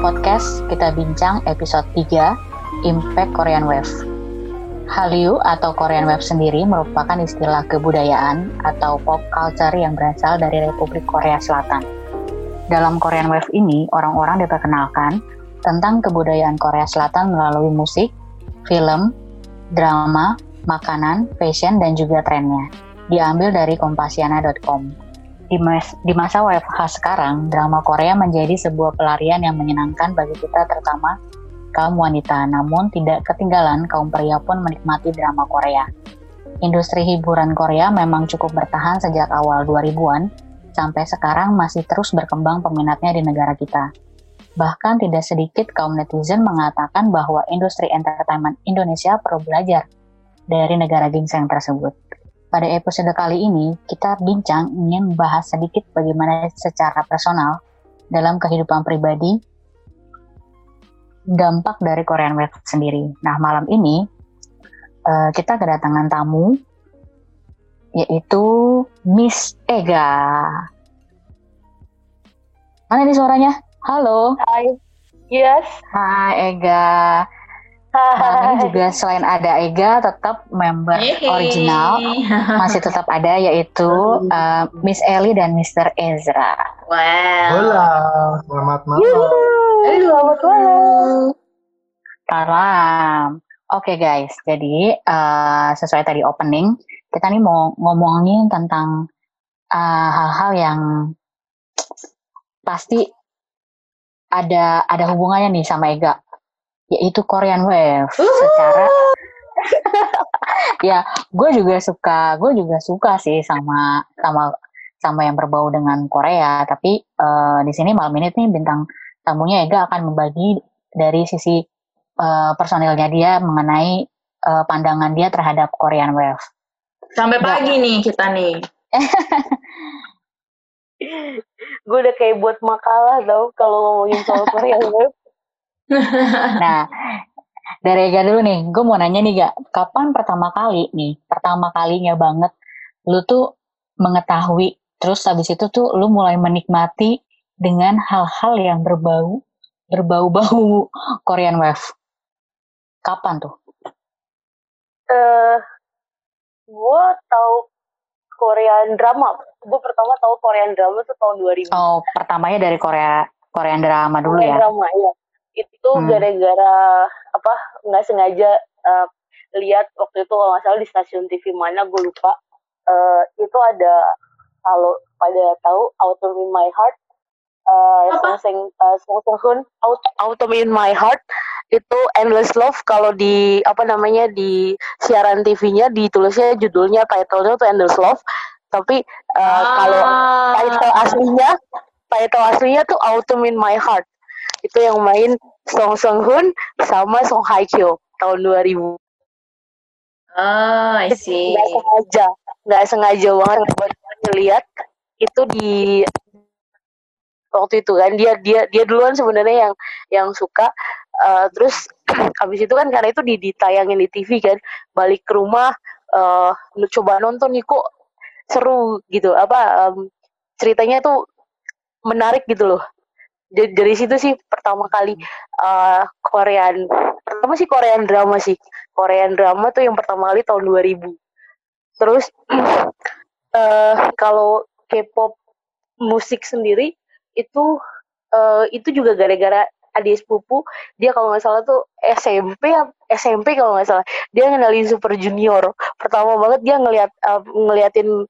Podcast kita bincang episode 3 Impact Korean Wave. Hallyu atau Korean Wave sendiri merupakan istilah kebudayaan atau pop culture yang berasal dari Republik Korea Selatan. Dalam Korean Wave ini, orang-orang diperkenalkan tentang kebudayaan Korea Selatan melalui musik, film, drama, makanan, fashion, dan juga trennya. Diambil dari kompasiana.com. Di, mas, di masa WFH sekarang, drama Korea menjadi sebuah pelarian yang menyenangkan bagi kita terutama kaum wanita, namun tidak ketinggalan kaum pria pun menikmati drama Korea. Industri hiburan Korea memang cukup bertahan sejak awal 2000-an, sampai sekarang masih terus berkembang peminatnya di negara kita. Bahkan tidak sedikit kaum netizen mengatakan bahwa industri entertainment Indonesia perlu belajar dari negara gingseng tersebut. Pada episode kali ini, kita bincang ingin membahas sedikit bagaimana secara personal dalam kehidupan pribadi dampak dari Korean Wave sendiri. Nah, malam ini uh, kita kedatangan tamu yaitu Miss Ega. Mana ini suaranya? Halo. Hai. Yes. Hai Ega. Nah, ini juga selain ada Ega, tetap member Yeay. original masih tetap ada yaitu uh, Miss Ellie dan Mr. Ezra. Wow. Hola, selamat malam. Hey, selamat malam. Malam. Oke okay, guys, jadi uh, sesuai tadi opening, kita nih mau ngomongin tentang eh, hal-hal uh, yang pasti ada ada hubungannya nih sama Ega yaitu Korean Wave. Uh. secara ya gue juga suka gue juga suka sih sama sama sama yang berbau dengan Korea. Tapi uh, di sini malam ini nih bintang tamunya Ega akan membagi dari sisi uh, personilnya dia mengenai uh, pandangan dia terhadap Korean Wave. Sampai pagi nih kita nih. Gue udah kayak buat makalah tau kalau ngomongin soal Korean Wave nah, dari Ega dulu nih, gue mau nanya nih Gak, kapan pertama kali nih, pertama kalinya banget, lu tuh mengetahui, terus habis itu tuh lu mulai menikmati dengan hal-hal yang berbau, berbau-bau Korean Wave. Kapan tuh? Eh, uh, gue tahu Korean drama. Gue pertama tahu Korean drama tuh tahun 2000. Oh, pertamanya dari Korea Korean drama dulu Korean ya? drama, iya itu hmm. gara-gara apa nggak sengaja uh, lihat waktu itu kalau nggak salah di stasiun TV mana gue lupa. Uh, itu ada kalau pada tahu Autumn in My Heart. Uh, song uh, song song Hun Autumn in My Heart. Itu Endless Love kalau di apa namanya di siaran TV-nya ditulisnya judulnya title-nya tuh Endless Love. Tapi uh, ah. kalau title aslinya title aslinya tuh Autumn in My Heart itu yang main Song Song Hun sama Song Hye Kyo tahun 2000. Oh, I see. Gak sengaja, gak sengaja banget buat ngeliat itu di waktu itu kan dia dia dia duluan sebenarnya yang yang suka uh, terus habis itu kan karena itu di ditayangin di TV kan balik ke rumah uh, coba nonton nih kok seru gitu apa um, ceritanya tuh menarik gitu loh dari, dari situ sih pertama kali uh, Korean pertama sih Korean drama sih. Korean drama tuh yang pertama kali tahun 2000 terus uh, kalau K-pop musik sendiri itu uh, itu juga gara-gara adik sepupu. Dia kalau nggak salah tuh SMP SMP kalau nggak salah. Dia ngenalin Super Junior. Pertama banget dia ngeliat uh, ngeliatin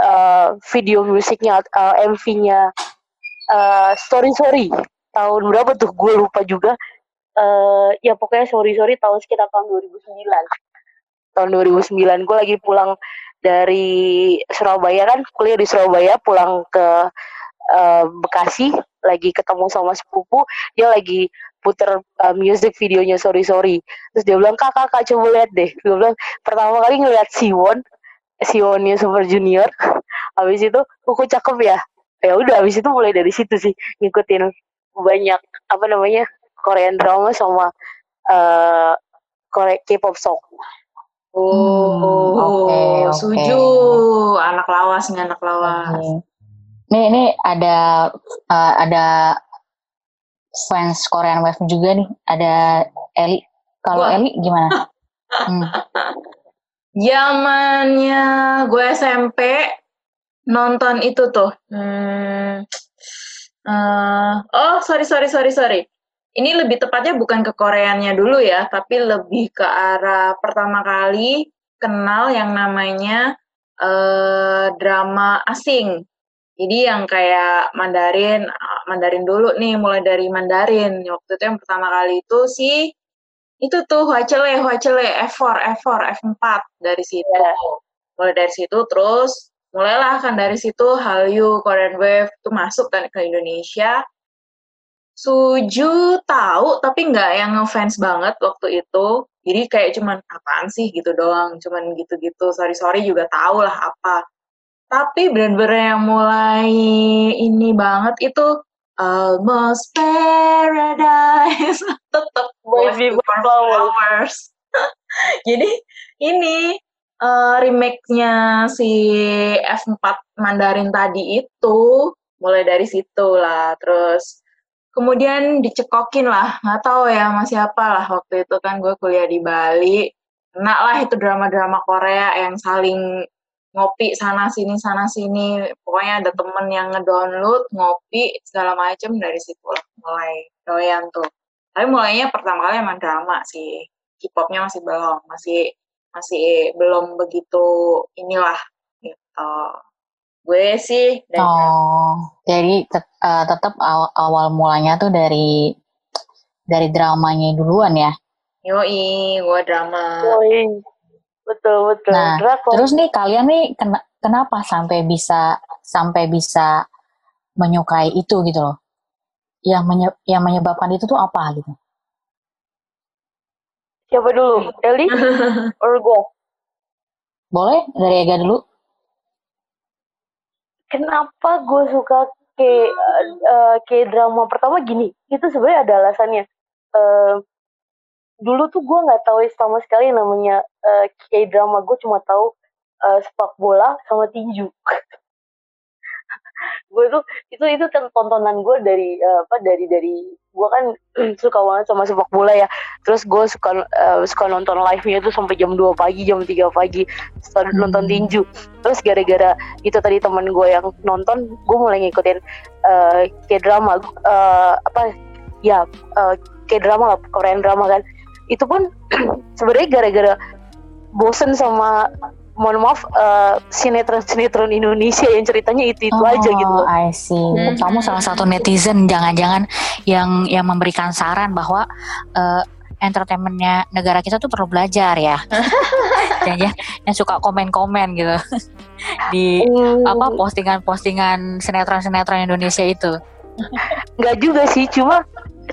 uh, video musiknya uh, MV-nya uh, sorry sorry. Tahun berapa tuh? Gue lupa juga. Uh, ya pokoknya sorry sorry tahun sekitar tahun 2009 tahun 2009 gue lagi pulang dari Surabaya kan? Kuliah di Surabaya pulang ke uh, Bekasi. Lagi ketemu sama sepupu. Dia lagi puter uh, music videonya sorry sorry. Terus dia bilang kakak kakak coba lihat deh. Dia bilang pertama kali ngeliat Siwon. Siwonnya Super Junior. Habis itu kuku cakep ya ya udah habis itu mulai dari situ sih ngikutin banyak apa namanya Korean drama sama uh, Korea K-pop song. Oh, hmm, okay, okay. setuju. Anak lawas nih anak lawas. Okay. Nih, ini ada uh, ada fans Korean Wave juga nih. Ada Eli. Kalau Eli gimana? hmm. Zamannya gue SMP nonton itu tuh. Hmm, uh, oh sorry sorry sorry sorry. Ini lebih tepatnya bukan ke Koreanya dulu ya, tapi lebih ke arah pertama kali kenal yang namanya uh, drama asing. Jadi yang kayak Mandarin, Mandarin dulu nih, mulai dari Mandarin. Waktu itu yang pertama kali itu si itu tuh Huacele, Huacele, F4, F4, F4 dari situ. Yeah. Mulai dari situ terus mulailah kan dari situ Hallyu, Korean Wave itu masuk kan ke Indonesia. Suju tahu tapi nggak yang ngefans banget waktu itu. Jadi kayak cuman apaan sih gitu doang, cuman gitu-gitu. Sorry sorry juga tahu lah apa. Tapi benar-benar yang mulai ini banget itu Almost Paradise tetap Baby Flowers. Jadi ini uh, remake-nya si F4 Mandarin tadi itu mulai dari situ lah. Terus kemudian dicekokin lah. Nggak tahu ya masih apa lah waktu itu kan gue kuliah di Bali. Enak lah itu drama-drama Korea yang saling ngopi sana sini sana sini. Pokoknya ada temen yang ngedownload ngopi segala macem. Dari situ lah mulai doyan tuh. Tapi mulainya pertama kali emang drama sih. K-popnya masih belum masih masih belum begitu inilah gitu. Gue sih dari Oh, jadi tet uh, tetap awal, awal mulanya tuh dari dari dramanya duluan ya. Yoi, gue drama. Yoi. Betul, betul. Nah, terus nih kalian nih ken kenapa sampai bisa sampai bisa menyukai itu gitu loh? Yang menye yang menyebabkan itu tuh apa gitu? Siapa dulu? Eli? Or gue? Boleh, dari Ega dulu. Kenapa gue suka ke uh, ke drama pertama gini? Itu sebenarnya ada alasannya. Uh, dulu tuh gue nggak tahu sama sekali namanya uh, K drama. Gue cuma tahu uh, sepak bola sama tinju. gue tuh itu itu tontonan gue dari uh, apa dari dari gue kan suka banget sama sepak bola ya. Terus gue suka uh, suka nonton live nya itu sampai jam 2 pagi jam 3 pagi. Setelah hmm. nonton tinju. Terus gara-gara itu tadi teman gue yang nonton gue mulai ngikutin uh, kayak drama uh, apa ya uh, kayak drama lah Korean drama kan. Itu pun sebenarnya gara-gara bosen sama mohon maaf uh, sinetron-sinetron Indonesia yang ceritanya itu itu oh, aja gitu. Oh, I see. Hmm. Kamu salah satu netizen jangan-jangan yang yang memberikan saran bahwa uh, entertainmentnya negara kita tuh perlu belajar ya. Dan ya yang suka komen-komen gitu di hmm. apa postingan-postingan sinetron-sinetron Indonesia itu. Enggak juga sih, cuma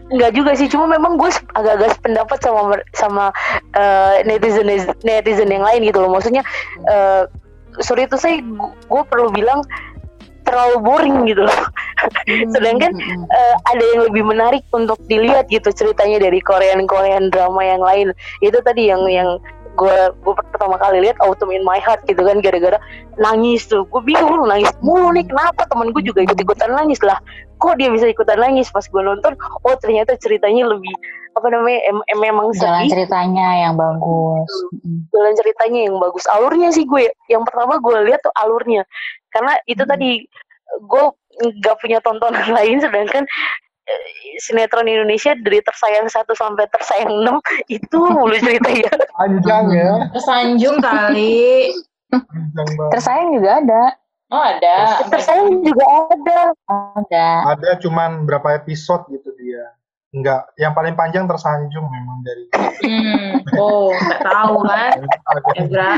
Enggak juga sih, cuma memang gue agak-agak pendapat sama sama uh, netizen netizen yang lain gitu loh. Maksudnya uh, sorry itu saya gue perlu bilang terlalu boring gitu loh. Hmm, Sedangkan uh, ada yang lebih menarik untuk dilihat gitu ceritanya dari Korean Korean drama yang lain. Itu tadi yang yang gue gue pertama kali lihat Autumn in My Heart gitu kan gara-gara nangis tuh gue bingung nangis mulu nih kenapa temen gue juga ikut ikutan nangis lah kok dia bisa ikutan nangis pas gue nonton oh ternyata ceritanya lebih apa namanya em, em memang jalan ceritanya yang bagus jalan ceritanya yang bagus alurnya sih gue yang pertama gue lihat tuh alurnya karena itu hmm. tadi gue nggak punya tontonan lain sedangkan sinetron Indonesia dari tersayang satu sampai tersayang enam itu mulu cerita ya. Panjang ya. Tersanjung kali. tersayang juga ada. Oh ada. Tersayang juga ada. Ada. Ada cuman berapa episode gitu dia. Enggak, yang paling panjang tersanjung memang dari. Hmm. Oh, nggak tahu kan, Ezra.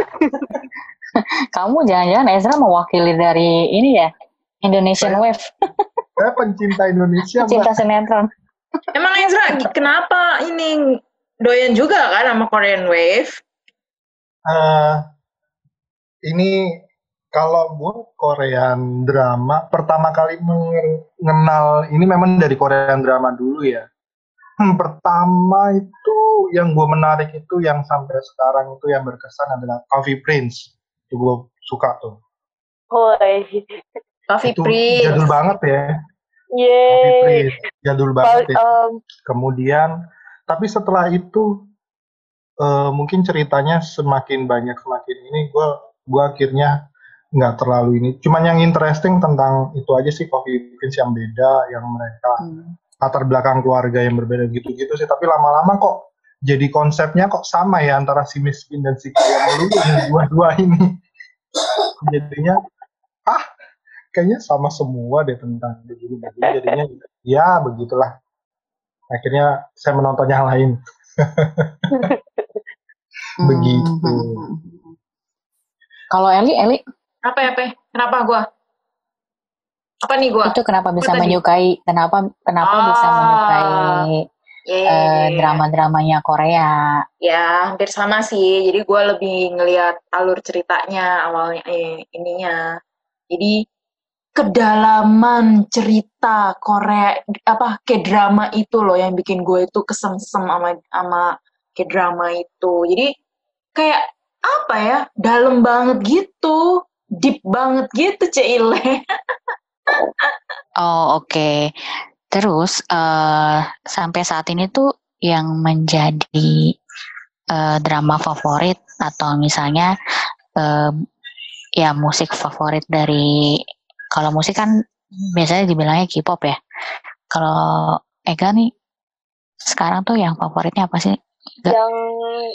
Kamu jangan-jangan Ezra mewakili dari ini ya, Indonesian Wave. Saya pencinta Indonesia. Cinta sinetron. Emang Ezra, kenapa ini doyan juga kan sama Korean Wave? Uh, ini kalau gue Korean drama pertama kali mengenal ini memang dari Korean drama dulu ya. Hmm, pertama itu yang gue menarik itu yang sampai sekarang itu yang berkesan adalah Coffee Prince. Itu gue suka tuh. Oh, Coffee itu Prince. Jadul banget ya. Coffee Yeay. Prince, jadul banget ya. em, Kemudian, tapi setelah itu eh, mungkin ceritanya semakin banyak semakin ini gue gue akhirnya nggak terlalu ini. Cuman yang interesting tentang itu aja sih Coffee Prince yang beda, yang mereka Hmm. latar belakang keluarga yang berbeda gitu-gitu sih. Tapi lama-lama kok jadi konsepnya kok sama ya antara si miskin dan si kaya melulu dua-dua ini. Jadinya ah kayaknya sama semua deh tentang begini-begini. Jadinya ya begitulah. Akhirnya saya menonton yang lain. Begitu. Hmm. Kalau Eli, Eli Apa ya, Pe? Kenapa gua? Apa nih gua? itu kenapa bisa tadi? menyukai? Kenapa kenapa bisa Ah. menyukai Ya, ya, eh, ya, ya. drama-dramanya Korea? Ya, hampir sama sih. Jadi gue lebih ngelihat alur ceritanya awalnya eh, ininya. Jadi kedalaman cerita Korea apa ke drama itu loh yang bikin gue itu kesemsem sama sama ke drama itu. Jadi kayak apa ya? Dalam banget gitu. Deep banget gitu, Cile. Oh oke. Terus eh, sampai saat ini tuh yang menjadi eh, drama favorit atau misalnya eh, ya musik favorit dari kalau musik kan biasanya dibilangnya K-pop ya. Kalau Ega nih sekarang tuh yang favoritnya apa sih? Nggak. yang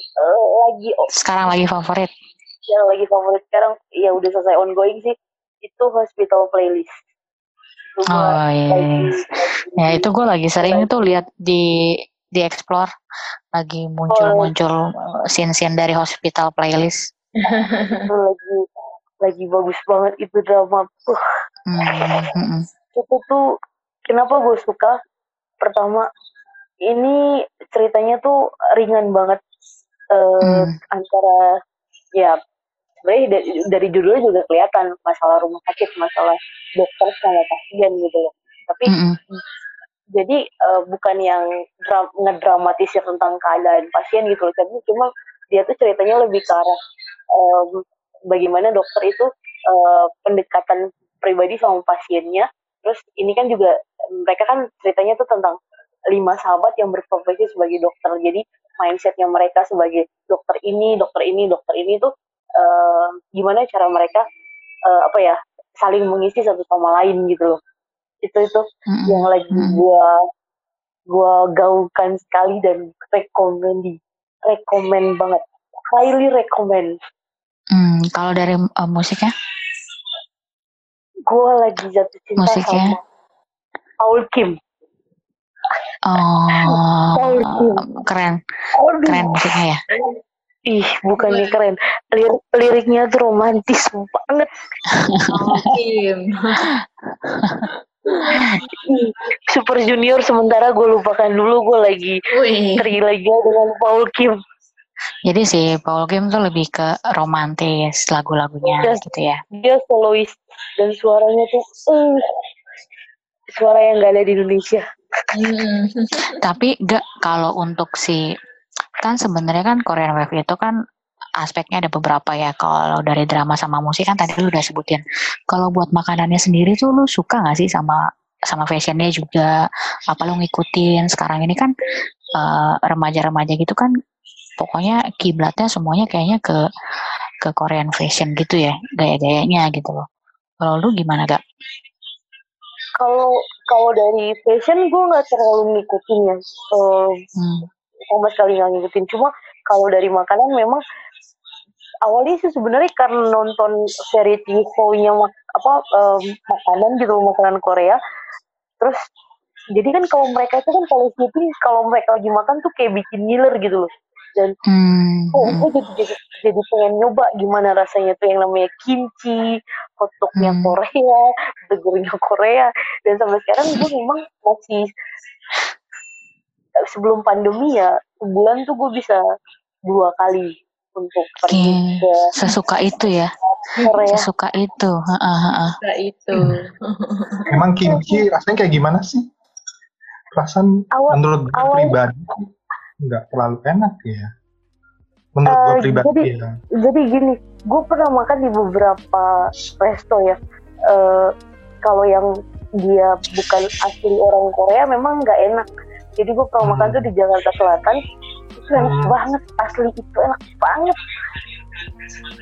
eh, lagi Sekarang lagi favorit. Yang lagi favorit sekarang ya udah selesai ongoing sih. Itu hospital playlist. Itu Oh yes. lagi- Ya itu gue lagi sering itu lihat di di explore. Lagi muncul-muncul scene-scene dari hospital playlist. itu lagi lagi bagus banget itu drama. Uh, Hmm, hmm, hmm. itu tuh kenapa gue suka? Pertama ini ceritanya tuh ringan banget. Eh, Hmm. antara ya sebenarnya dari, dari judulnya juga kelihatan masalah rumah sakit masalah dokter sama pasien gitu loh. Tapi Hmm, hmm. jadi eh, bukan yang dra- ngedramatisir tentang keadaan pasien gitu loh. Tapi cuma dia tuh ceritanya lebih ke arah em, bagaimana dokter itu eh, pendekatan pribadi sama pasiennya. Terus ini kan juga mereka kan ceritanya tuh tentang lima sahabat yang berprofesi sebagai dokter. Jadi mindsetnya mereka sebagai dokter ini dokter ini dokter ini tuh eh, gimana cara mereka eh, apa ya saling mengisi satu sama lain gitu loh. Itu itu Hmm, yang lagi gua gua gaungkan sekali dan rekomendi rekomen banget. Highly recommend. Hmm, kalau dari eh, musiknya, gua lagi jatuh cinta Musiknya? sama Paul Kim. Oh Paul Kim. keren, Aduh, keren musiknya ya. Ih bukannya keren. Lir- liriknya tuh romantis banget. Mungkin. Super Junior sementara gue lupakan dulu gue lagi tergila-gila dengan Paul Kim. Jadi si Paul Kim tuh lebih ke romantis lagu-lagunya gitu ya. dia solois dan suaranya tuh eh, suara yang gak ada di Indonesia. Hmm. Tapi gak kalau untuk si kan sebenarnya kan Korean Wave itu kan aspeknya ada beberapa ya. Kalau dari drama sama musik kan tadi lu udah sebutin. Kalau buat makanannya sendiri tuh lu suka gak sih sama sama fashionnya juga? Apa lu ngikutin? Sekarang ini kan eh, remaja-remaja gitu kan pokoknya kiblatnya semuanya kayaknya ke ke Korean fashion gitu ya, gaya-gayanya gitu loh. Kalau lu gimana gak? kalau kalau dari fashion gue nggak terlalu ngikutin ya Eh, Hmm. Sama sekali nggak ngikutin. Cuma kalau dari makanan memang awalnya sih sebenarnya karena nonton variety show-nya apa em, makanan gitu makanan Korea. Terus jadi kan kalau mereka itu kan kalau syuting kalau mereka lagi makan tuh kayak bikin ngiler gitu loh. Dan Hmm, oh gue jadi, jadi jadi pengen nyoba gimana rasanya tuh yang namanya kimchi hotdognya Hmm. Korea burgernya Korea. Dan sampai sekarang gue memang masih sebelum pandemi ya sebulan tuh gue bisa dua kali untuk pergi Oke, ke sesuka itu ya, Korea sesuka itu. Heeh, heeh. Nah, itu. Emang kimchi rasanya kayak gimana sih? Perasaan Awal- menurut gue awal- pribadi nggak terlalu enak ya. Menurut gue Eh, pribadi jadi- ya. jadi gini gue pernah makan di beberapa resto ya Eh kalau yang dia bukan asli orang Korea memang nggak enak jadi gue pernah makan tuh di Jakarta Selatan itu enak Hmm. banget asli itu enak banget.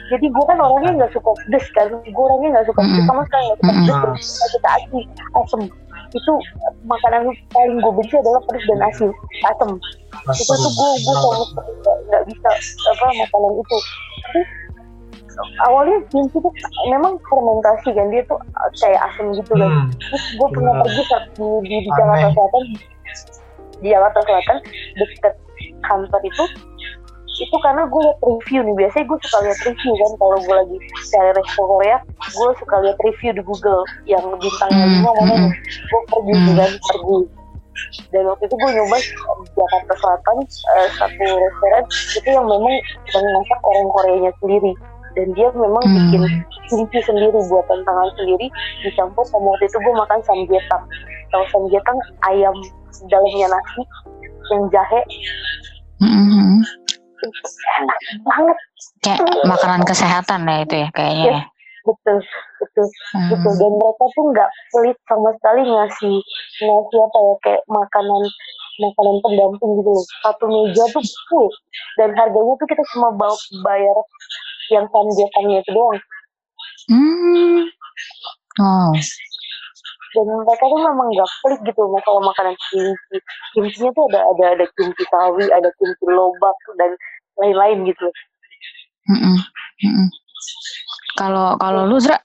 Jadi gue kan orangnya nggak suka pedes kan gue orangnya nggak suka pedes Mm-mm. sama sekali. Nggak suka pedes nggak suka asin asem. Itu makanan paling gue benci adalah pedes dan asin asem. Itu tuh gue gue sama nggak- bisa apa makanan itu. Tapi awalnya kimchi tuh memang fermentasi kan dia tuh kayak asem gitu kan. Hmm. terus gue pernah pergi saat di, di, di. Jakarta Selatan di Jakarta Selatan deket kantor itu itu karena gue liat review nih. Biasanya gue suka lihat review kan kalau gue lagi cari resto Korea gue suka lihat review di Google yang bintangnya lima mana nih. Gue pergi tuh kan pergi. Dan waktu itu gue nyoba di Jakarta Selatan eh, satu restoran itu yang memang yang masak orang Koreanya sendiri dan dia memang Hmm. bikin kimchi sendiri buatan tangan sendiri. Dicampur sama waktu itu gue makan samgyetang. Tahu samgyetang ayam dalamnya nasi yang jahe. Itu enak banget. Kayak makanan kesehatan ya itu ya kayaknya ya. betul betul. Hmm. gitu. Dan mereka tuh nggak pelit sama sekali ngasih ngasih apa ya kayak makanan makanan pendamping gitu loh. Satu meja tuh full. Dan harganya tuh kita cuma bawa bayar yang samgyetangnya itu doang Hmm. Oh. dan mereka tuh memang nggak pelit gitu masalah makanan kimchi kimchinya tuh ada ada ada kimchi sawi ada kimchi lobak dan lain-lain gitu Mm-mm. Mm-mm. Kalau kalau lu Zra,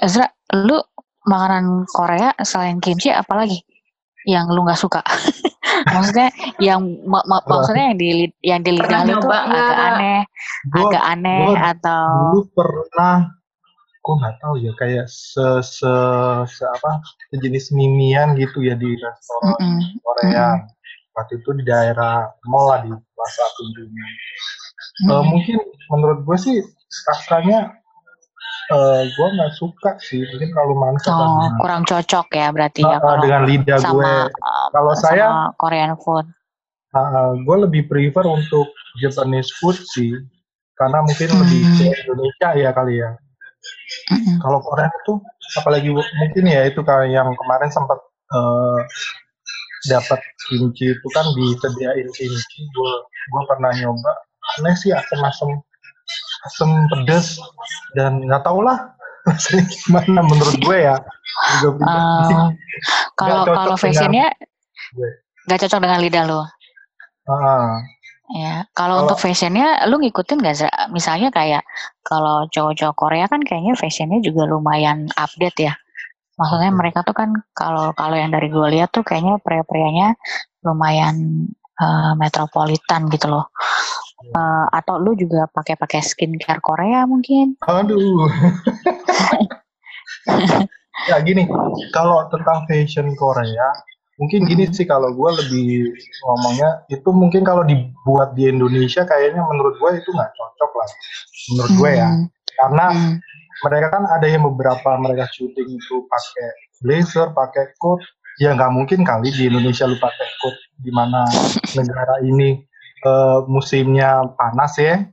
Ezra, lu makanan Korea selain kimchi apalagi yang lu nggak suka? maksudnya yang ma- ma- maksudnya yang di yang di lidah lu tuh agak aneh, Gua agak aneh gua atau dulu pernah gue nggak tahu ya kayak se se, se apa sejenis mimian gitu ya di restoran Mm-mm. Korea. Waktu itu di daerah mall lah di Plaza Tunjungan Eh, Mm-mm. mungkin menurut gue sih rasanya eh gue nggak suka sih mungkin terlalu manis Oh, kurang cocok ya berarti Eh, ya eh, kalau dengan lidah gue sama uh, kalau saya Korean food. gue lebih prefer untuk Japanese food sih karena mungkin Hmm. lebih ke Indonesia ya kali ya Mm-mm. kalau Korea itu apalagi mungkin ya itu kayak yang kemarin sempat eh, dapat kimchi itu kan disediain kimchi gue gue pernah nyoba aneh sih asam-asam asam pedas dan nggak tau lah rasanya gimana menurut gue ya. Eh, kalau kalau fashionnya nggak cocok dengan lidah lo. Ah, Ya, kalau untuk fashionnya, lu ngikutin gak Zra? Misalnya kayak kalau cowok-cowok Korea kan kayaknya fashionnya juga lumayan update ya. Maksudnya mereka tuh kan kalau kalau yang dari gue lihat tuh kayaknya pria-prianya lumayan eh, metropolitan gitu loh. Eh, atau lu juga pakai-pakai skincare Korea mungkin? aduh. Ya gini. Kalau tentang fashion Korea mungkin gini sih. Kalau gue lebih ngomongnya itu mungkin kalau dibuat di Indonesia kayaknya menurut gue itu nggak cocok lah. Menurut gue ya. Hmm, karena hmm, mereka kan ada yang beberapa mereka syuting itu pakai blazer pakai coat. Ya nggak mungkin kali di Indonesia lu pakai coat di mana negara ini eh, musimnya panas ya.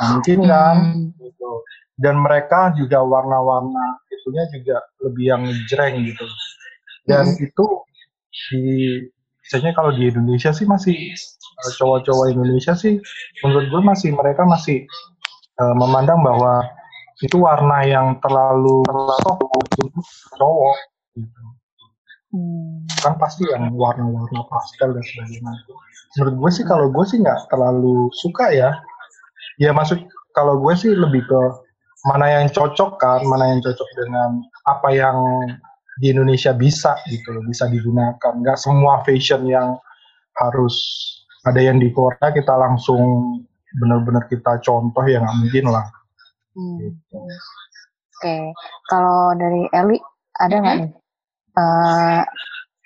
Nah, mungkin kan hmm, gitu. Dan mereka juga warna-warna itunya juga lebih yang jreng gitu. Dan itu di biasanya kalau di Indonesia sih masih eh, cowok-cowok Indonesia sih menurut gue masih mereka masih eh, memandang bahwa itu warna yang terlalu untuk cowok gitu hmm. kan pasti yang warna-warna pastel dan sebagainya. Menurut gue sih kalau gue sih nggak terlalu suka ya. Ya maksud kalau gue sih lebih ke mana yang cocok kan mana yang cocok dengan apa yang di Indonesia bisa gitu loh bisa digunakan. Nggak semua fashion yang harus ada yang di Korea kita langsung benar-benar kita contoh ya nggak mungkin lah. Hmm. gitu. Oke, kalau dari Eli ada nggak nih eh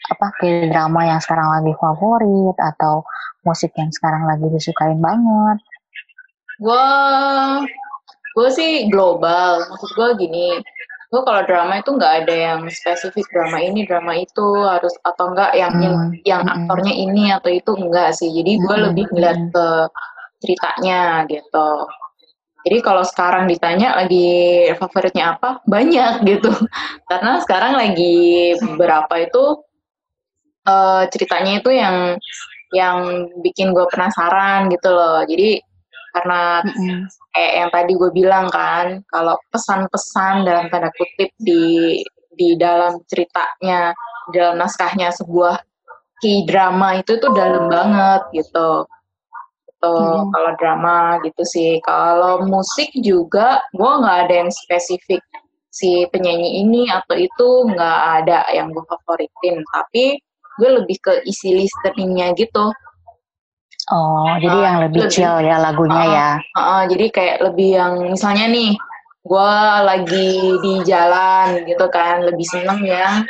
apa kayak drama yang sekarang lagi favorit atau musik yang sekarang lagi disukain banget? Gue gue sih global. Maksud gue gini, gue kalau drama itu nggak ada yang spesifik drama ini, drama itu harus atau enggak yang yang, Hmm, yang hmm. aktornya ini atau itu enggak sih. Jadi gue Hmm, lebih hmm, ngeliat hmm. ke ceritanya gitu. Jadi kalau sekarang ditanya lagi favoritnya apa, banyak gitu. Karena sekarang lagi beberapa itu uh, ceritanya itu yang yang bikin gue penasaran gitu loh. Jadi karena mm-hmm. kayak yang tadi gue bilang kan, kalau pesan-pesan dalam tanda kutip di di dalam ceritanya, dalam naskahnya sebuah k-drama itu tuh dalam banget gitu hmm. kalau drama gitu sih. Kalau musik juga gue nggak ada yang spesifik si penyanyi ini atau itu nggak ada yang gue favoritin. Tapi gue lebih ke isi listeningnya gitu. Oh uh, jadi yang lebih, lebih chill ya lagunya uh, ya. uh, uh, jadi kayak lebih yang misalnya nih gue lagi di jalan gitu kan lebih seneng ya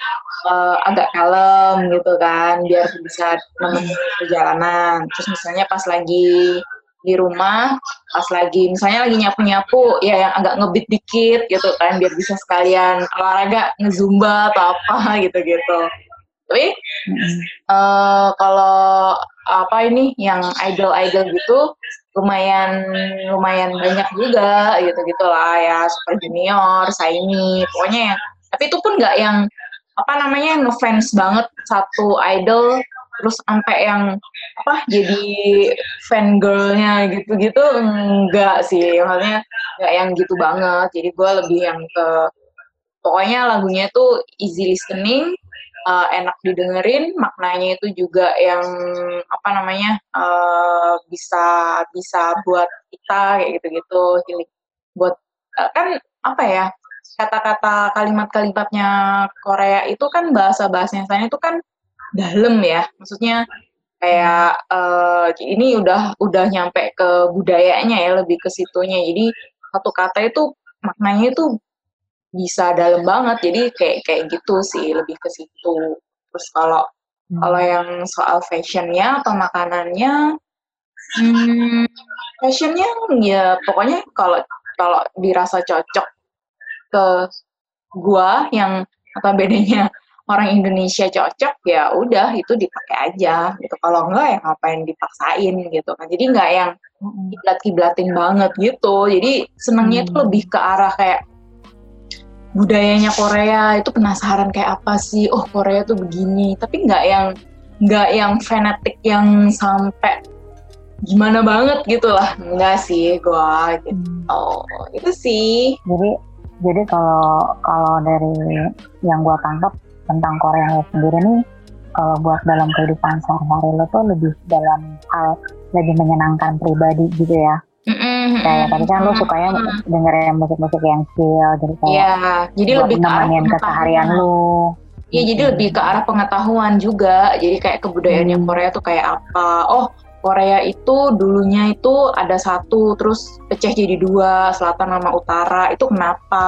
uh, agak kalem gitu kan biar bisa nemenin perjalanan. Terus misalnya pas lagi di rumah pas lagi misalnya lagi nyapu nyapu ya yang agak ngebit dikit gitu kan biar bisa sekalian olahraga ngezumba atau apa gitu gitu tapi uh, kalau apa ini yang idol idol gitu lumayan lumayan banyak juga gitu gitulah ya super junior, Saini, pokoknya yang tapi itu pun nggak yang apa namanya ngefans banget satu idol terus sampai yang apa jadi fan girlnya gitu-gitu enggak sih maksudnya enggak yang gitu banget jadi gue lebih yang ke pokoknya lagunya tuh easy listening uh, enak didengerin maknanya itu juga yang apa namanya uh, bisa bisa buat kita kayak gitu-gitu healing buat uh, kan apa ya kata-kata kalimat-kalimatnya Korea itu kan bahasa-bahasanya saya itu kan dalam ya. Maksudnya kayak uh, ini udah udah nyampe ke budayanya ya lebih ke situnya. Jadi satu kata itu maknanya itu bisa dalam banget. Jadi kayak kayak gitu sih lebih ke situ. Terus kalau hmm. kalau yang soal fashionnya atau makanannya hmm, fashionnya ya pokoknya kalau kalau dirasa cocok ke gua yang apa bedanya orang Indonesia cocok ya udah itu dipakai aja gitu. Kalau enggak ya ngapain dipaksain gitu kan. Jadi enggak yang kiblat kiblatin banget gitu. Jadi senangnya itu hmm. lebih ke arah kayak budayanya Korea itu penasaran kayak apa sih? Oh Korea tuh begini. Tapi nggak yang nggak yang fanatik yang sampai gimana banget gitu lah. Enggak sih gua gitu. Oh itu sih. Jadi jadi kalau kalau dari yang gue tangkap tentang Korea sendiri nih kalau buat dalam kehidupan sehari-hari lo tuh lebih dalam hal lebih menyenangkan pribadi gitu ya Mm-hmm. Kayak tadi kan lo sukanya mm-hmm. dengerin musik-musik yang chill, jadi kayak yeah, jadi lebih ke arah keseharian lo. Iya, jadi gitu. lebih ke arah pengetahuan juga. Jadi kayak kebudayaan yang hmm. Korea tuh kayak apa? Oh, Korea itu dulunya itu ada satu terus pecah jadi dua selatan sama utara itu kenapa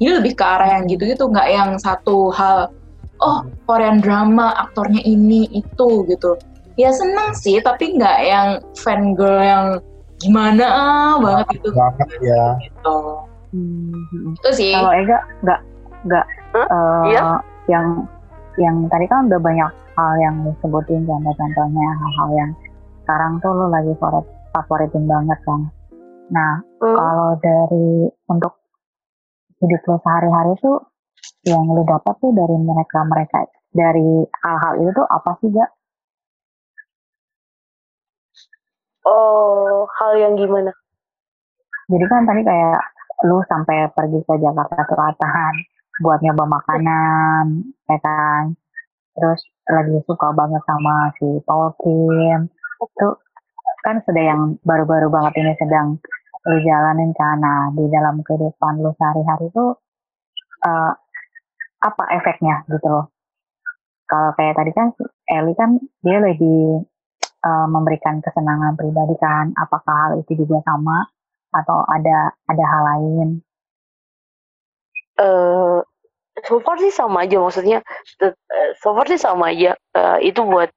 ini lebih ke arah yang gitu-gitu nggak yang satu hal oh Korean drama aktornya ini itu gitu ya seneng sih tapi nggak yang fan girl yang gimana ah, banget gitu banget ya gitu hmm. itu sih kalau Ega nggak nggak huh? uh, iya? yang yang tadi kan udah banyak hal yang disebutin contoh-contohnya hal-hal yang sekarang tuh lo lagi favorit favoritin banget kan. Nah, hmm. kalau dari untuk hidup lo sehari-hari tuh yang lo dapat tuh dari mereka mereka dari hal-hal itu tuh apa sih gak? Oh, hal yang gimana? Jadi kan tadi kayak lu sampai pergi ke Jakarta Selatan buat nyoba makanan, ya kan? Terus lagi suka banget sama si Paul Kim, itu kan sudah yang baru-baru banget ini sedang lu jalanin karena di dalam kehidupan lu sehari-hari itu uh, apa efeknya gitu loh kalau kayak tadi kan Eli kan dia lebih uh, memberikan kesenangan pribadi kan? Apakah hal itu juga sama? Atau ada ada hal lain? Uh, so far sih sama aja maksudnya so far sih sama aja. Uh, itu buat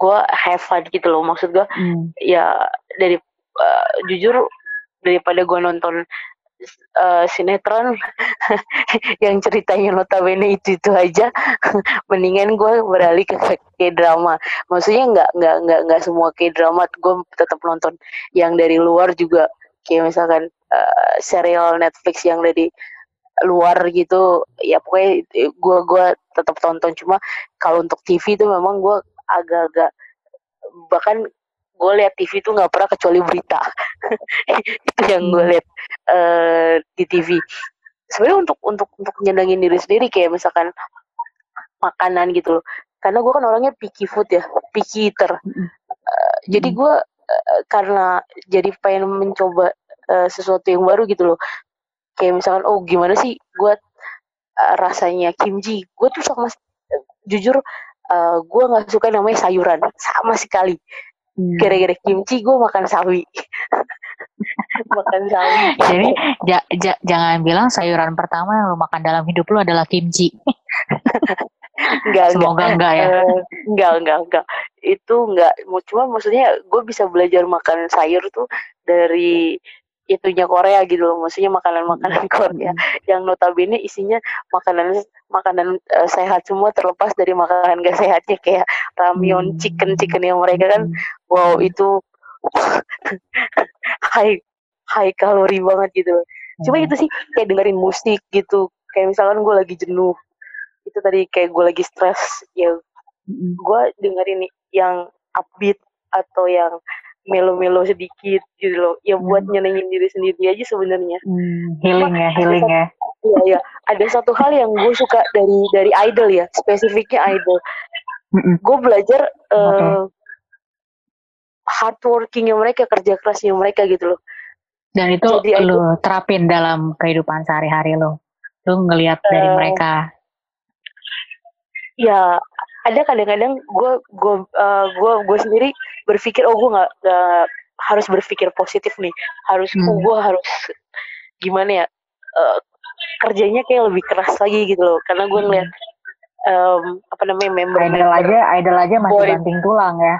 gue have fun gitu loh. Maksud gue hmm. ya dari uh, jujur daripada gue nonton uh, sinetron yang ceritanya notabene itu itu aja. Mendingan gue beralih ke k drama maksudnya nggak nggak nggak nggak semua k drama gue tetap nonton. Yang dari luar juga kayak misalkan uh, serial Netflix yang dari luar gitu ya pokoknya gue gue tetap tonton. Cuma kalau untuk TV itu memang gue agak-agak bahkan gue lihat TV itu nggak pernah kecuali berita. Itu yang gue hmm. lihat uh, di TV sebenarnya untuk untuk untuk nyenengin diri sendiri kayak misalkan makanan gitu loh. Karena gue kan orangnya picky food ya picky eater. Uh, jadi gue uh, karena jadi pengen mencoba uh, sesuatu yang baru gitu loh. Kayak misalkan oh gimana sih gue uh, rasanya kimchi? Gue tuh sama jujur uh, gue nggak suka namanya sayuran. Sama sekali. hmm. Gara-gara kimchi gue makan sawi. Makan sawi. Jadi ja, ja, jangan bilang sayuran pertama yang lo makan dalam hidup lo adalah kimchi. Enggak semoga enggak, enggak ya. Uh, enggak enggak enggak itu enggak cuma maksudnya gue bisa belajar makan sayur tuh dari itunya Korea gitu loh. Maksudnya makanan-makanan Korea yang notabene isinya makanan makanan uh, sehat semua terlepas dari makanan gak sehatnya. Kayak ramyeon hmm. chicken chicken yang mereka kan hmm. wow itu high high kalori banget gitu loh. Cuma itu sih kayak dengerin musik gitu. Kayak misalkan gue lagi jenuh itu tadi kayak gue lagi stres ya gue dengerin yang upbeat atau yang melo-melo sedikit gitu loh. Ya buat hmm. nyenengin diri sendiri aja sebenarnya. Hmm, healing ya healing ya. Iya ya ada satu hal yang gue suka dari dari idol ya spesifiknya idol. Hmm. gue belajar uh, okay. Eh, hardworkingnya mereka kerja kerasnya mereka gitu loh. Dan itu Jadi, lo terapin dalam kehidupan sehari-hari lo lo ngelihat dari uh, mereka. Ya ada kadang-kadang gue gue uh, gue gue sendiri berpikir oh gue nggak harus berpikir positif nih. Harus hmm. gue harus gimana ya uh, kerjanya kayak lebih keras lagi gitu loh. Karena gue ngeliat um, apa namanya member idol aja idol aja masih boy. banting tulang ya.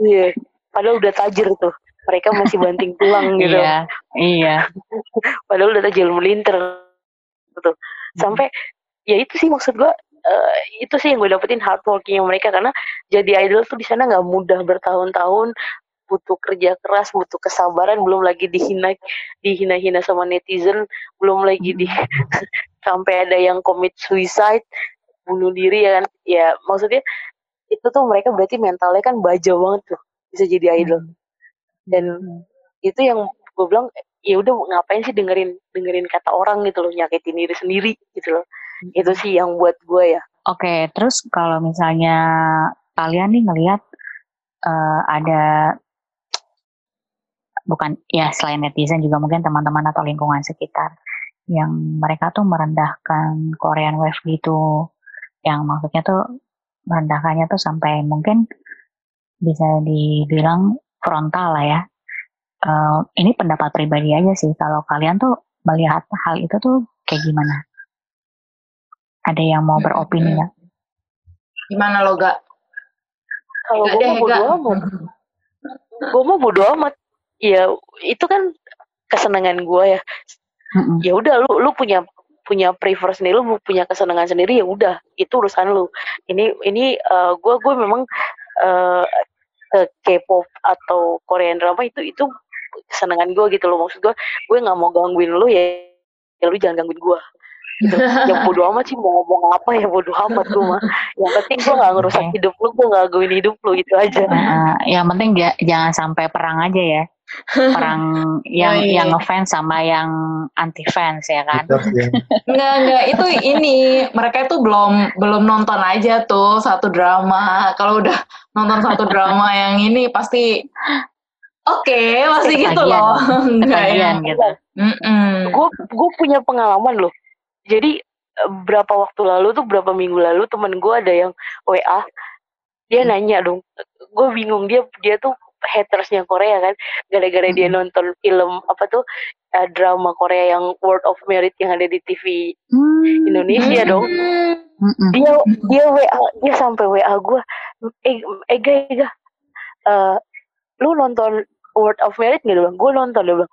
Iya. Yeah. padahal udah tajir tuh. Mereka masih banting tulang gitu. Iya iya. Padahal udah tajir melintir gitu. Sampai ya itu sih maksud gue uh, itu sih yang gue dapetin hard workingnya mereka karena jadi idol tuh di sana nggak mudah bertahun-tahun butuh kerja keras butuh kesabaran belum lagi dihina dihina-hina sama netizen belum lagi di sampai ada yang commit suicide bunuh diri ya kan ya maksudnya itu tuh mereka berarti mentalnya kan baja banget tuh bisa jadi idol hmm. dan hmm. itu yang gue bilang ya udah ngapain sih dengerin dengerin kata orang gitu loh nyakitin diri sendiri gitu loh itu sih yang buat gue ya. Oke okay, terus kalau misalnya kalian nih ngelihat uh, ada bukan ya selain netizen juga mungkin teman-teman atau lingkungan sekitar yang mereka tuh merendahkan Korean Wave gitu. Yang maksudnya tuh merendahkannya tuh sampai mungkin bisa dibilang frontal lah ya. Uh, ini pendapat pribadi aja sih. Kalau kalian tuh melihat hal itu tuh kayak gimana ada yang mau beropini nggak? Gimana lo gak? Kalau gue mau bodo amat. gue mau bodo amat. Ya itu kan kesenangan gue ya. Ya udah lu lu punya punya prefer sendiri lu punya kesenangan sendiri ya udah itu urusan lu ini ini uh, gue gue memang uh, K-pop atau Korean drama itu itu kesenangan gue gitu loh maksud gue gue nggak mau gangguin lu ya, ya lu jangan gangguin gue gitu. yang bodo amat sih mau ngomong apa ya bodo amat gue mah yang penting gue gak ngerusak okay. hidup lu gue gak gangguin hidup lu gitu aja. Uh, yang penting jangan sampai perang aja ya. Perang yang oh, iya. yang ngefans sama yang anti fans ya kan? Enggak enggak itu ini mereka itu belum belum nonton aja tuh satu drama. Kalau udah nonton satu drama yang ini pasti oke okay, masih gitu loh. Enggak ya? Gitu. Gue gue punya pengalaman loh jadi eh, berapa waktu lalu tuh berapa minggu lalu temen gue ada yang WA dia hmm. nanya dong gue bingung dia dia tuh hatersnya Korea kan gara-gara hmm. dia nonton film apa tuh uh, drama Korea yang World of Merit yang ada di TV hmm. Indonesia hmm. dong hmm. dia dia WA dia sampai WA gue eh Ega Ega uh, lu nonton World of Merit nggak bang gue nonton dong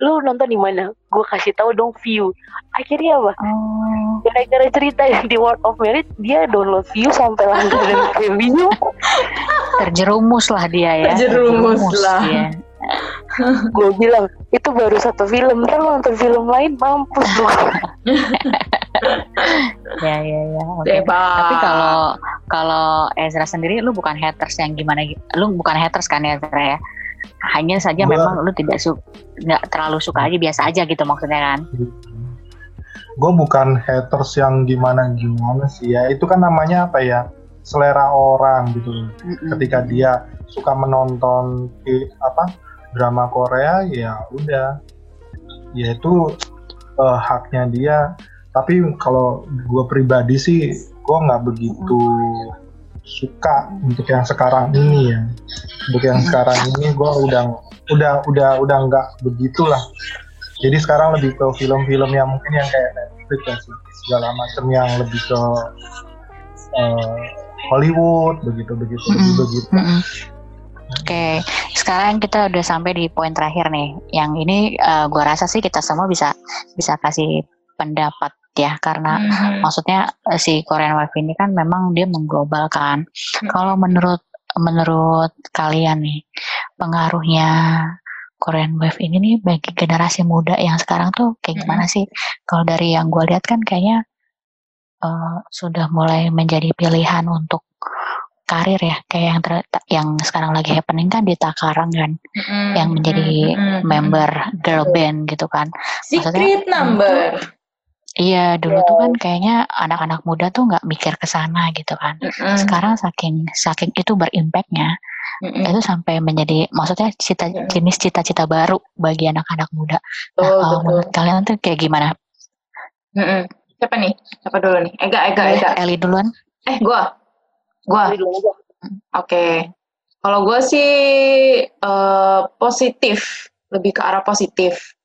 lu nonton di mana gue kasih tahu dong view akhirnya apa oh. gara-gara cerita yang di World of Merit dia download view sampai langganan view terjerumus lah dia ya terjerumus, terjerumus lah dia. gue bilang itu baru satu film ntar lo nonton film lain mampus lu ya ya ya. Debat. tapi kalau kalau Ezra sendiri lu bukan haters yang gimana gitu lu bukan haters kan Ezra ya hanya saja Gua- memang lu tidak su nggak terlalu suka aja biasa aja gitu maksudnya kan. Gue bukan haters yang gimana gimana sih ya. Itu kan namanya apa ya? Selera orang gitu. Mm-mm. ketika dia suka menonton i- apa drama Korea ya udah. Ya itu eh, haknya dia. Tapi kalau gue pribadi sih gue nggak begitu suka untuk yang sekarang ini ya untuk yang sekarang ini gue udah udah udah udah nggak begitulah jadi sekarang lebih ke film-film yang mungkin yang kayak Netflix ya sih segala macam yang lebih ke eh, Hollywood begitu begitu Mm-mm. begitu begitu Mm-mm. Oke, sekarang kita udah sampai di poin terakhir nih. Yang ini eh, gua rasa sih kita semua bisa bisa kasih pendapat ya karena Mhm. maksudnya eh, si Korean Wave ini kan memang dia mengglobalkan. Hmm. Kalau menurut menurut kalian nih pengaruhnya Korean Wave ini nih bagi generasi muda yang sekarang tuh kayak gimana sih? Kalau dari yang gue lihat kan kayaknya eh, sudah mulai menjadi pilihan untuk karir ya kayak yang ter- yang sekarang lagi happening kan di Takarang kan Mhm, yang menjadi mhm, mhm. member girl band gitu kan secret maksudnya- number. Iya dulu tuh kan kayaknya anak-anak muda tuh nggak mikir ke sana gitu kan. Mhm, Sekarang saking saking itu berimpactnya mhm. itu sampai menjadi maksudnya cita Mm. jenis cita-cita baru bagi anak-anak muda. Nah, Betul, kalau menurut kalian tuh kayak gimana? Mhm. Siapa nih? Siapa dulu nih? Ega, Ega, Ega. Eli duluan? Eh, gua. Gua. Oke. Kalau gue sih eh, positif, lebih ke arah positif.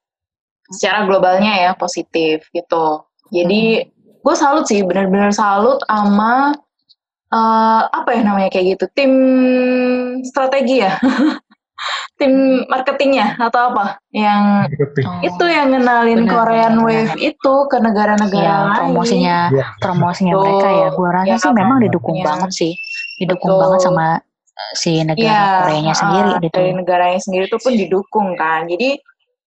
Secara globalnya ya positif gitu. Jadi gue salut sih, benar-benar salut sama eh, apa ya namanya kayak gitu, tim strategi ya, tim marketingnya atau apa yang Marketing. Oh, itu yang ngenalin benar, Korean benar, Wave itu ke negara-negara Iya, lain. promosinya Iya. promosinya Betul. mereka ya. Gua rasa Ya, sih memang didukung makanya. banget sih. Didukung Betul. banget sama eh, si negara Iya, Koreanya sendiri ah, gitu. Dari negaranya sendiri tuh pun didukung kan. Jadi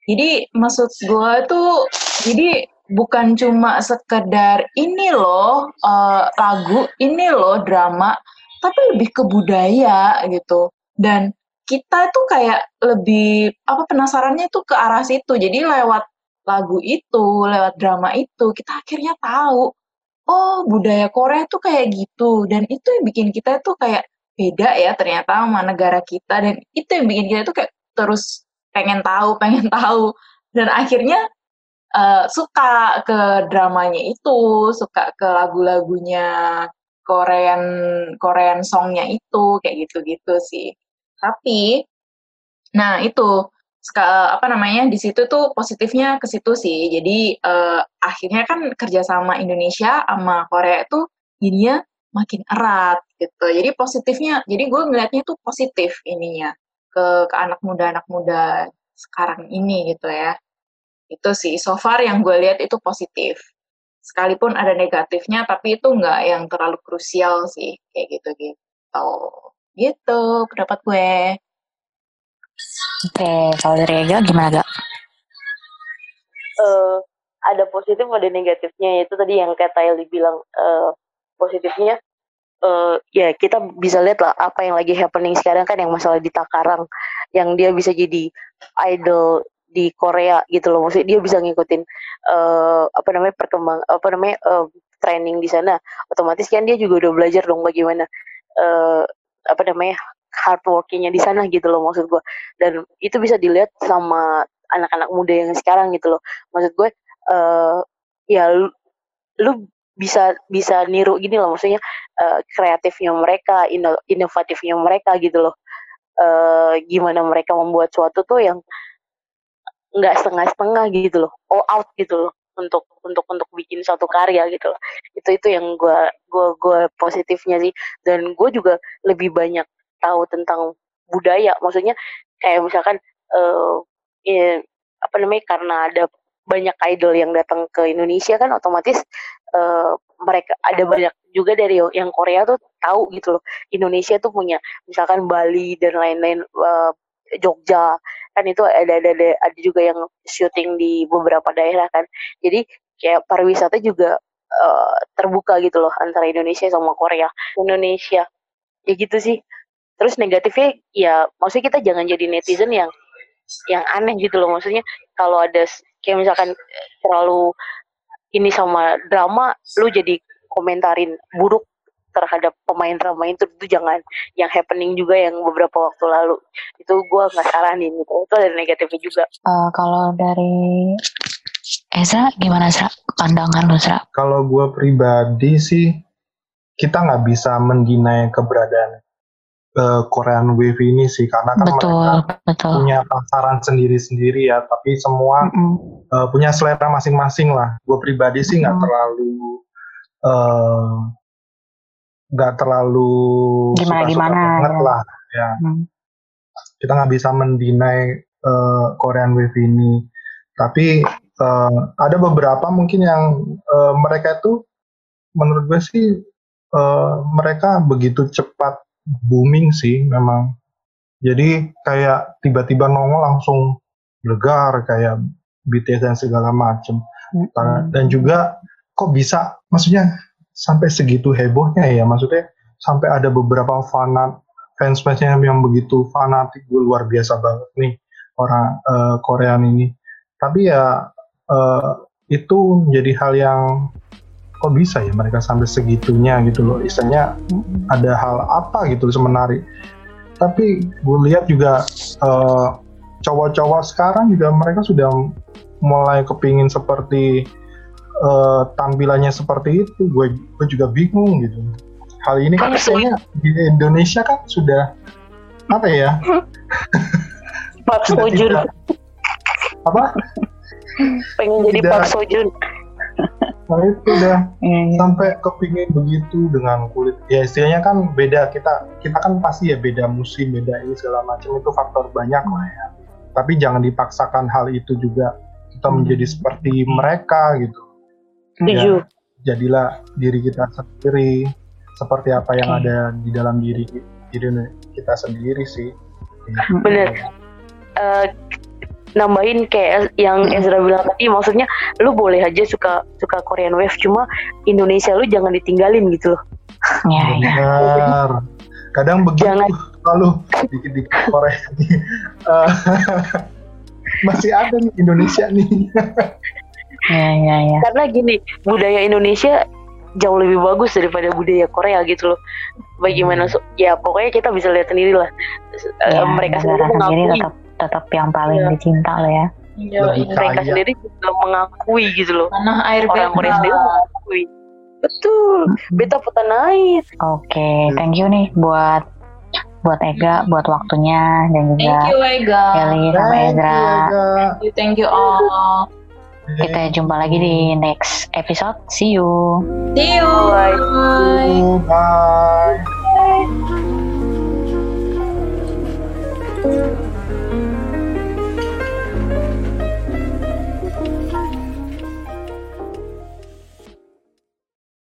jadi maksud gue tuh jadi bukan cuma sekedar ini loh eh, lagu, ini loh drama, tapi lebih ke budaya gitu. Dan kita tuh kayak lebih apa penasarannya tuh ke arah situ. Jadi lewat lagu itu, lewat drama itu, kita akhirnya tahu oh budaya Korea tuh kayak gitu dan itu yang bikin kita tuh kayak beda ya ternyata sama negara kita dan itu yang bikin kita tuh kayak terus pengen tahu pengen tahu. Dan akhirnya eh, suka ke dramanya itu suka ke lagu-lagunya Korean Korean songnya itu kayak gitu-gitu sih. Tapi nah itu apa namanya di situ tuh positifnya ke situ sih. Jadi eh, akhirnya kan kerjasama Indonesia sama Korea itu jadinya makin erat gitu. Jadi positifnya jadi gue ngelihatnya tuh positif ininya ke ke anak muda anak muda sekarang ini gitu ya. Itu sih so far yang gue lihat itu positif. Sekalipun ada negatifnya tapi itu nggak yang terlalu krusial sih kayak gitu gitu. Gitu pendapat gue. Oke, kalau dari Ega gimana gak? eh, ada positif ada negatifnya. Itu tadi yang kata Eli bilang eh, positifnya eh, ya kita bisa lihat lah apa yang lagi happening sekarang kan yang masalah di Takarang yang dia bisa jadi idol di Korea gitu loh. Maksudnya dia bisa ngikutin eh, apa namanya perkembang apa namanya eh, training di sana. Otomatis kan dia juga udah belajar dong bagaimana eh, apa namanya hard workingnya di sana gitu loh maksud gue dan itu bisa dilihat sama anak-anak muda yang sekarang gitu loh. Maksud gue eh ya lu, lu bisa bisa niru gini loh maksudnya eh, kreatifnya mereka ino- inovatifnya mereka gitu loh. Eh gimana mereka membuat suatu tuh yang nggak setengah-setengah gitu loh all out gitu loh untuk untuk untuk bikin suatu karya gitu loh. Itu itu yang gue gue gue positifnya sih. Dan gue juga lebih banyak tahu tentang budaya. Maksudnya kayak misalkan eh ya, apa namanya karena ada banyak idol yang datang ke Indonesia kan otomatis eh, mereka ada banyak juga dari yang Korea tuh tahu gitu loh. Indonesia tuh punya misalkan Bali dan lain-lain eh, Jogja kan itu ada ada ada, ada juga yang syuting di beberapa daerah kan. Jadi kayak pariwisata juga uh, terbuka gitu loh antara Indonesia sama Korea. Indonesia ya gitu sih. Terus negatifnya ya maksudnya kita jangan jadi netizen yang yang aneh gitu loh. Maksudnya kalau ada kayak misalkan terlalu ini sama drama lu jadi komentarin buruk terhadap pemain drama itu itu jangan yang happening juga yang beberapa waktu lalu. Itu gue nggak saranin gitu. Itu ada negatifnya juga. Uh, kalau dari Ezra gimana Ezra? Pandangan lu Ezra? Kalau gue pribadi sih kita nggak bisa mendinai keberadaan uh, Korean Wave ini sih karena kan betul, mereka betul. punya pasaran sendiri-sendiri ya tapi semua mm -hmm. uh, punya selera masing-masing lah gue pribadi sih nggak mm -hmm. terlalu uh, nggak terlalu gimana suka -suka gimana banget ya. lah ya hmm. kita nggak bisa mendinai uh, Korean Wave ini tapi uh, ada beberapa mungkin yang uh, mereka itu menurut gue sih uh, mereka begitu cepat booming sih memang. Jadi kayak tiba-tiba nongol langsung legar kayak BTS dan segala macem. Hmm. dan juga kok bisa maksudnya sampai segitu hebohnya ya maksudnya sampai ada beberapa fanat fans fansnya yang begitu fanatik gue luar biasa banget nih orang uh, Korean ini. Tapi ya uh, itu menjadi hal yang kok bisa ya mereka sampai segitunya gitu loh? Istilahnya ada hal apa gitu semenarik tapi gue lihat juga uh, cowok-cowok sekarang juga mereka sudah mulai kepingin seperti uh, tampilannya seperti itu. Gue gue juga bingung gitu. Hal ini kan kayaknya di Indonesia kan sudah apa ya? Pak Sojun. apa? Pengen jadi Pak Sojun nah itu udah hmm. sampai kepingin begitu dengan kulit. Ya istilahnya kan beda. Kita kita kan pasti ya beda musim beda ini segala macam. Itu faktor banyak lah ya. Tapi jangan dipaksakan hal itu juga. Kita menjadi seperti mereka gitu. Ya, jadilah diri kita sendiri. Seperti apa yang ada di dalam diri diri kita sendiri sih. Bener. Uh, nambahin kayak yang Ezra bilang tadi, maksudnya lu boleh aja suka suka Korean Wave, cuma Indonesia lu jangan ditinggalin gitu loh. Ya, Benar. Kadang begitu jangan. lalu dikit-dikit Korea. uh, masih ada nih Indonesia nih. Ya, ya, ya. Karena gini, budaya Indonesia jauh lebih bagus daripada budaya Korea gitu loh. Bagaimana so, ya pokoknya kita bisa lihat sendiri lah. Ya, mereka sendiri mengakui tetap yang paling ya. dicinta loh ya. Ya, mereka kaya. sendiri juga mengakui gitu loh. Tanah air orang Korea sendiri mengakui. Betul, beta tanah air. Oke, okay, thank you nih buat buat Ega buat waktunya dan juga Thank you Ega. Kelly sama Ezra. Thank you, thank you all. Kita jumpa lagi di next episode. See you. See you. Bye. Bye. Bye.